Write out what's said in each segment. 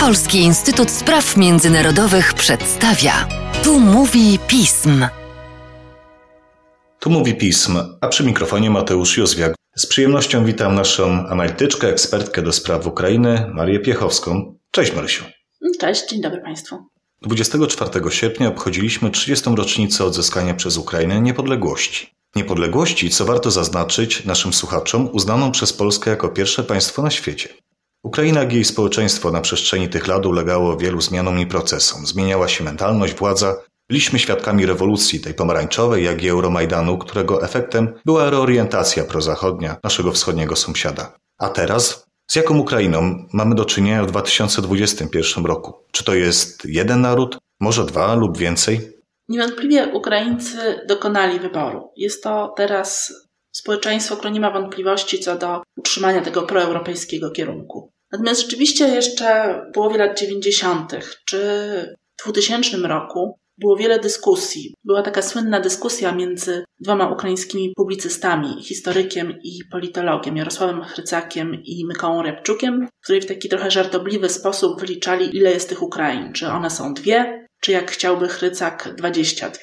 Polski Instytut Spraw Międzynarodowych przedstawia. Tu mówi pism. Tu mówi pism, a przy mikrofonie Mateusz Józwiak. Z przyjemnością witam naszą analityczkę, ekspertkę do spraw Ukrainy, Marię Piechowską. Cześć Marysiu. Cześć, dzień dobry Państwu. 24 sierpnia obchodziliśmy 30. rocznicę odzyskania przez Ukrainę niepodległości. Niepodległości, co warto zaznaczyć naszym słuchaczom, uznaną przez Polskę jako pierwsze państwo na świecie. Ukraina, i jej społeczeństwo na przestrzeni tych lat ulegało wielu zmianom i procesom. Zmieniała się mentalność, władza. Byliśmy świadkami rewolucji, tej pomarańczowej, jak i Euromajdanu, którego efektem była reorientacja prozachodnia naszego wschodniego sąsiada. A teraz z jaką Ukrainą mamy do czynienia w 2021 roku? Czy to jest jeden naród, może dwa lub więcej? Niewątpliwie Ukraińcy dokonali wyboru. Jest to teraz społeczeństwo, które nie ma wątpliwości co do utrzymania tego proeuropejskiego kierunku. Natomiast rzeczywiście jeszcze w połowie lat 90. czy w 2000 roku było wiele dyskusji. Była taka słynna dyskusja między dwoma ukraińskimi publicystami, historykiem i politologiem, Jarosławem Chrycakiem i Mykołą Repczukiem, w której w taki trochę żartobliwy sposób wyliczali, ile jest tych Ukrain. Czy one są dwie, czy jak chciałby Chrycak, 22.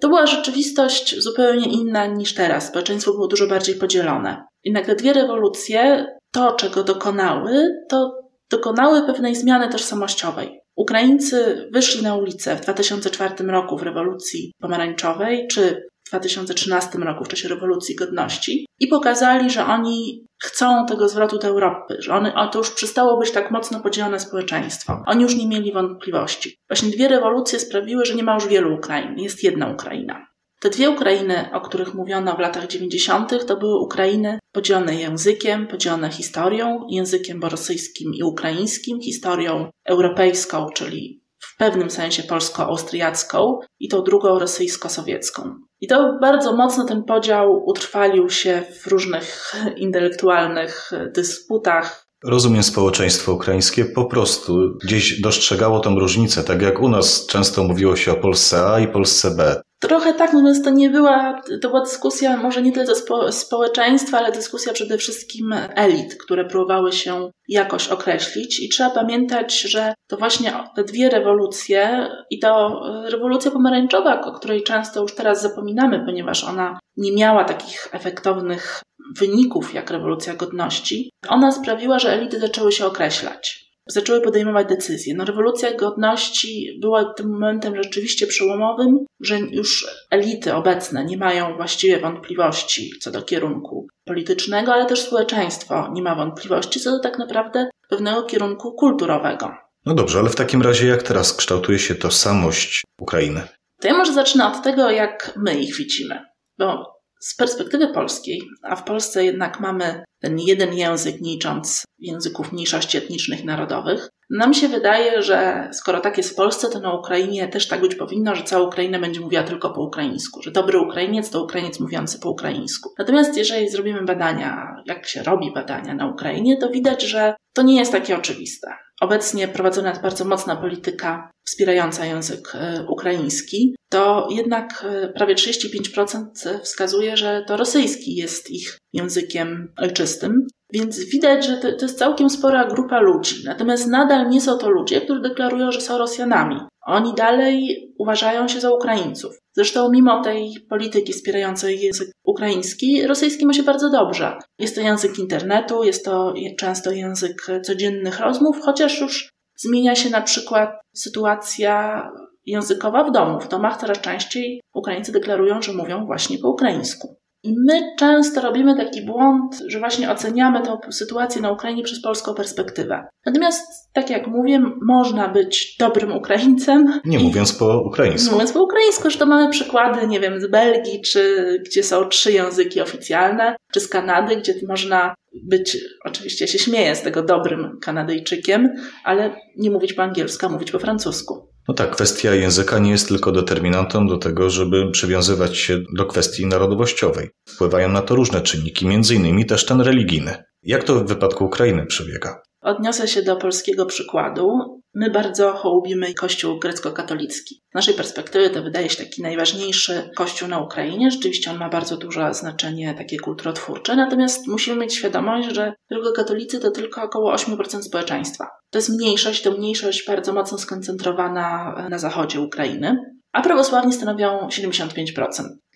To była rzeczywistość zupełnie inna niż teraz. Społeczeństwo było dużo bardziej podzielone. Jednak te dwie rewolucje, to czego dokonały, to dokonały pewnej zmiany tożsamościowej. Ukraińcy wyszli na ulicę w 2004 roku w rewolucji pomarańczowej, czy w 2013 roku w czasie rewolucji godności i pokazali, że oni chcą tego zwrotu do Europy, że one, to już przestało być tak mocno podzielone społeczeństwo. Oni już nie mieli wątpliwości. Właśnie dwie rewolucje sprawiły, że nie ma już wielu Ukrain, jest jedna Ukraina. Te dwie Ukrainy, o których mówiono w latach 90., to były Ukrainy podzielone językiem, podzielone historią, językiem rosyjskim i ukraińskim, historią europejską, czyli w pewnym sensie polsko-austriacką i tą drugą rosyjsko-sowiecką. I to bardzo mocno ten podział utrwalił się w różnych intelektualnych dysputach. Rozumiem, społeczeństwo ukraińskie po prostu gdzieś dostrzegało tą różnicę, tak jak u nas często mówiło się o Polsce A i Polsce B. Trochę tak, natomiast to nie była, to była dyskusja może nie tyle spo, społeczeństwa, ale dyskusja przede wszystkim elit, które próbowały się jakoś określić. I trzeba pamiętać, że to właśnie te dwie rewolucje i to rewolucja pomarańczowa, o której często już teraz zapominamy, ponieważ ona nie miała takich efektownych wyników jak rewolucja godności, ona sprawiła, że elity zaczęły się określać zaczęły podejmować decyzje. No, rewolucja godności była tym momentem rzeczywiście przełomowym, że już elity obecne nie mają właściwie wątpliwości co do kierunku politycznego, ale też społeczeństwo nie ma wątpliwości co do tak naprawdę pewnego kierunku kulturowego. No dobrze, ale w takim razie jak teraz kształtuje się tożsamość Ukrainy? To ja może zacznę od tego, jak my ich widzimy. Bo z perspektywy polskiej, a w Polsce jednak mamy ten jeden język, nie licząc języków mniejszości etnicznych narodowych, nam się wydaje, że skoro tak jest w Polsce, to na Ukrainie też tak być powinno, że cała Ukraina będzie mówiła tylko po ukraińsku, że dobry Ukrainiec to Ukrainiec mówiący po ukraińsku. Natomiast jeżeli zrobimy badania, jak się robi badania na Ukrainie, to widać, że to nie jest takie oczywiste. Obecnie prowadzona jest bardzo mocna polityka wspierająca język e, ukraiński, to jednak e, prawie 35% wskazuje, że to rosyjski jest ich językiem ojczystym. Więc widać, że to, to, jest całkiem spora grupa ludzi. Natomiast nadal nie są to ludzie, którzy deklarują, że są Rosjanami. Oni dalej uważają się za Ukraińców. Zresztą mimo tej polityki wspierającej język ukraiński, rosyjski ma się bardzo dobrze. Jest to język internetu, jest to często język codziennych rozmów, chociaż już zmienia się na przykład sytuacja językowa w domu. W domach coraz częściej Ukraińcy deklarują, że mówią właśnie po ukraińsku. I my często robimy taki błąd, że właśnie oceniamy tę sytuację na Ukrainie przez polską perspektywę. Natomiast, tak jak mówię, można być dobrym Ukraińcem. Nie mówiąc po ukraińsku. Nie mówiąc po ukraińsku, że to mamy przykłady, nie wiem, z Belgii, czy gdzie są trzy języki oficjalne, czy z Kanady, gdzie można być, oczywiście się śmieję z tego dobrym Kanadyjczykiem, ale nie mówić po angielsku, a mówić po francusku. No tak, kwestia języka nie jest tylko determinantą do tego, żeby przywiązywać się do kwestii narodowościowej. Wpływają na to różne czynniki, między innymi też ten religijny. Jak to w wypadku Ukrainy przebiega? Odniosę się do polskiego przykładu. My bardzo hołubimy Kościół grecko-katolicki. Z naszej perspektywy to wydaje się taki najważniejszy kościół na Ukrainie. Rzeczywiście on ma bardzo duże znaczenie takie kulturotwórcze, natomiast musimy mieć świadomość, że tylko katolicy to tylko około 8% społeczeństwa. To jest mniejszość, to mniejszość bardzo mocno skoncentrowana na zachodzie Ukrainy, a prawosławni stanowią 75%.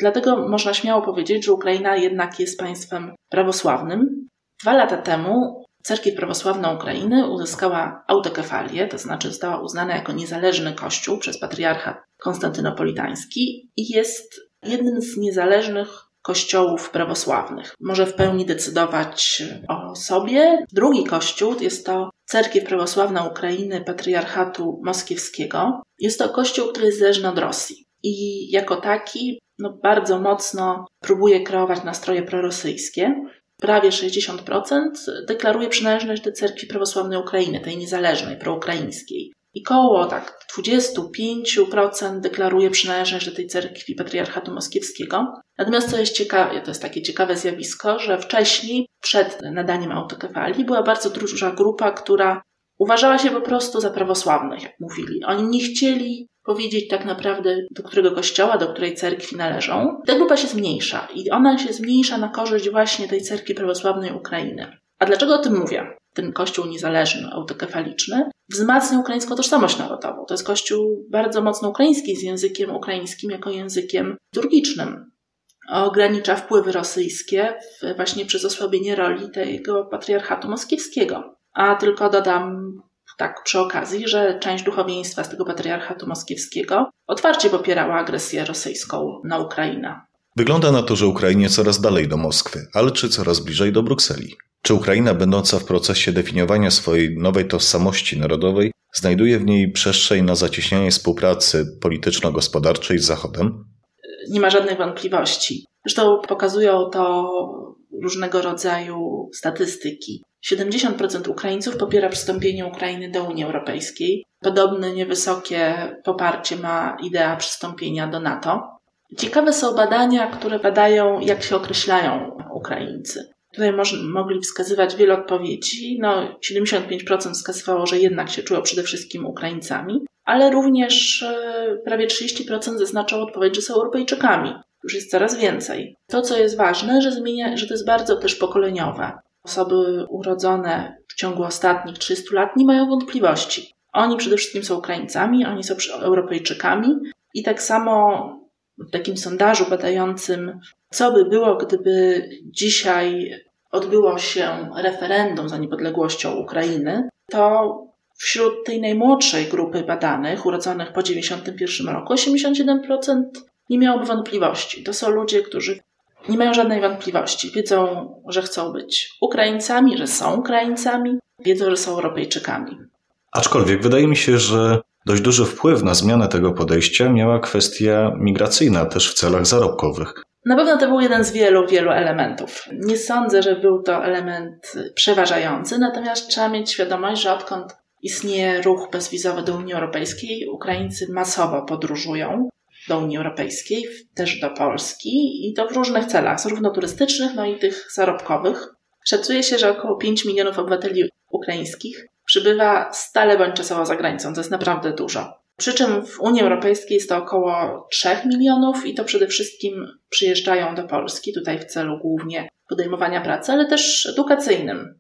Dlatego można śmiało powiedzieć, że Ukraina jednak jest państwem prawosławnym. Dwa lata temu Cerkiew Prawosławna Ukrainy uzyskała autokefalię, to znaczy została uznana jako niezależny kościół przez patriarchat konstantynopolitański i jest jednym z niezależnych kościołów prawosławnych. Może w pełni decydować o sobie. Drugi kościół jest to Cerkiew Prawosławna Ukrainy Patriarchatu Moskiewskiego. Jest to kościół, który jest zależny od Rosji i jako taki no, bardzo mocno próbuje kreować nastroje prorosyjskie prawie 60% deklaruje przynależność do cerkwi prawosławnej Ukrainy, tej niezależnej, proukraińskiej. I koło tak 25% deklaruje przynależność do tej cerkwi patriarchatu moskiewskiego. Natomiast co jest ciekawe, to jest takie ciekawe zjawisko, że wcześniej, przed nadaniem autokefalii, była bardzo duża grupa, która uważała się po prostu za prawosławnych, jak mówili. Oni nie chcieli powiedzieć tak naprawdę, do którego kościoła, do której cerkwi należą. Ta grupa się zmniejsza i ona się zmniejsza na korzyść właśnie tej cerkwi prawosławnej Ukrainy. A dlaczego o tym mówię? Ten kościół niezależny, autokefaliczny wzmacnia ukraińską tożsamość narodową. To jest kościół bardzo mocno ukraiński, z językiem ukraińskim jako językiem liturgicznym. Ogranicza wpływy rosyjskie właśnie przez osłabienie roli tego patriarchatu moskiewskiego. A tylko dodam tak przy okazji, że część duchowieństwa z tego patriarchatu moskiewskiego otwarcie popierała agresję rosyjską na Ukrainę. Wygląda na to, że Ukrainie coraz dalej do Moskwy, ale czy coraz bliżej do Brukseli? Czy Ukraina, będąca w procesie definiowania swojej nowej tożsamości narodowej, znajduje w niej przestrzeń na zacieśnianie współpracy polityczno-gospodarczej z Zachodem? Nie ma żadnych wątpliwości. Zresztą pokazują to różnego rodzaju statystyki. 70% Ukraińców popiera przystąpienie Ukrainy do Unii Europejskiej. Podobne niewysokie poparcie ma idea przystąpienia do NATO. Ciekawe są badania, które badają, jak się określają Ukraińcy. Tutaj mogli wskazywać wiele odpowiedzi. No, 75% wskazywało, że jednak się czują przede wszystkim Ukraińcami, ale również e, prawie 30% zaznaczało odpowiedź, że są Europejczykami. Już jest coraz więcej. To, co jest ważne, że, zmienia, że to jest bardzo też pokoleniowe. Osoby urodzone w ciągu ostatnich 300 lat nie mają wątpliwości. Oni przede wszystkim są Ukraińcami, oni są Europejczykami i tak samo w takim sondażu badającym, co by było, gdyby dzisiaj odbyło się referendum za niepodległością Ukrainy, to wśród tej najmłodszej grupy badanych, urodzonych po 1991 roku, 87% nie miałoby wątpliwości. To są ludzie, którzy nie mają żadnej wątpliwości. Wiedzą, że chcą być Ukraińcami, że są Ukraińcami, wiedzą, że są Europejczykami. Aczkolwiek wydaje mi się, że dość duży wpływ na zmianę tego podejścia miała kwestia migracyjna też w celach zarobkowych. Na pewno to był jeden z wielu, wielu elementów. Nie sądzę, że był to element przeważający, natomiast trzeba mieć świadomość, że odkąd istnieje ruch bezwizowy do Unii Europejskiej, Ukraińcy masowo podróżują do Unii Europejskiej, też do Polski i to w różnych celach, zarówno turystycznych, no i tych zarobkowych. Szacuje się, że około 5 milionów obywateli ukraińskich przybywa stale bądź czasowo za granicą. To jest naprawdę dużo. Przy czym w Unii Europejskiej jest to około 3 milionów i to przede wszystkim przyjeżdżają do Polski, tutaj w celu głównie podejmowania pracy, ale też edukacyjnym.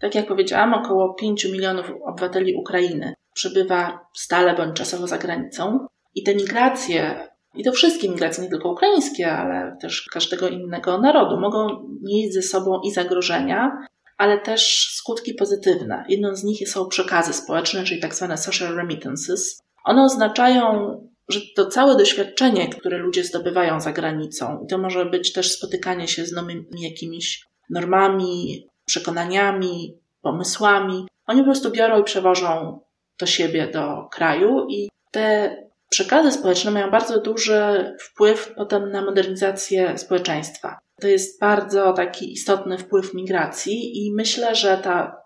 Tak jak powiedziałam, około 5 milionów obywateli Ukrainy przybywa stale bądź czasowo za granicą. I te migracje, i to wszystkie migracje, nie tylko ukraińskie, ale też każdego innego narodu, mogą nieść ze sobą i zagrożenia, ale też skutki pozytywne. Jedną z nich są przekazy społeczne, czyli tak zwane social remittances. One oznaczają, że to całe doświadczenie, które ludzie zdobywają za granicą, i to może być też spotykanie się z nowymi jakimiś normami, przekonaniami, pomysłami, oni po prostu biorą i przewożą do siebie, do kraju i te przekazy społeczne mają bardzo duży wpływ potem na modernizację społeczeństwa. To jest bardzo taki istotny wpływ migracji i myślę, że ta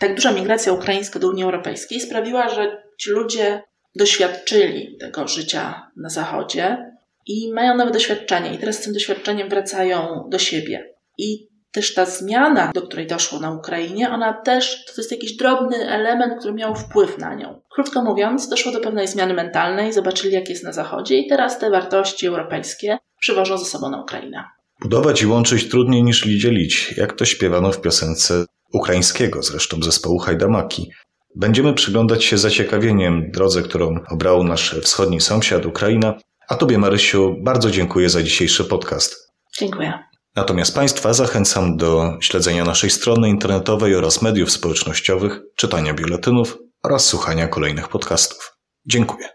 tak duża migracja ukraińska do Unii Europejskiej sprawiła, że ci ludzie doświadczyli tego życia na Zachodzie i mają nowe doświadczenie i teraz z tym doświadczeniem wracają do siebie. I też ta zmiana, do której doszło na Ukrainie, ona też to jest jakiś drobny element, który miał wpływ na nią. Krótko mówiąc, doszło do pewnej zmiany mentalnej, zobaczyli, jak jest na Zachodzie, i teraz te wartości europejskie przywożą ze sobą na Ukrainę. Budować i łączyć trudniej niż dzielić, jak to śpiewano w piosence ukraińskiego zresztą zespołu Hajdamaki. Będziemy przyglądać się zaciekawieniem drodze, którą obrał nasz wschodni sąsiad Ukraina. A Tobie, Marysiu, bardzo dziękuję za dzisiejszy podcast. Dziękuję. Natomiast Państwa zachęcam do śledzenia naszej strony internetowej oraz mediów społecznościowych, czytania biuletynów oraz słuchania kolejnych podcastów. Dziękuję.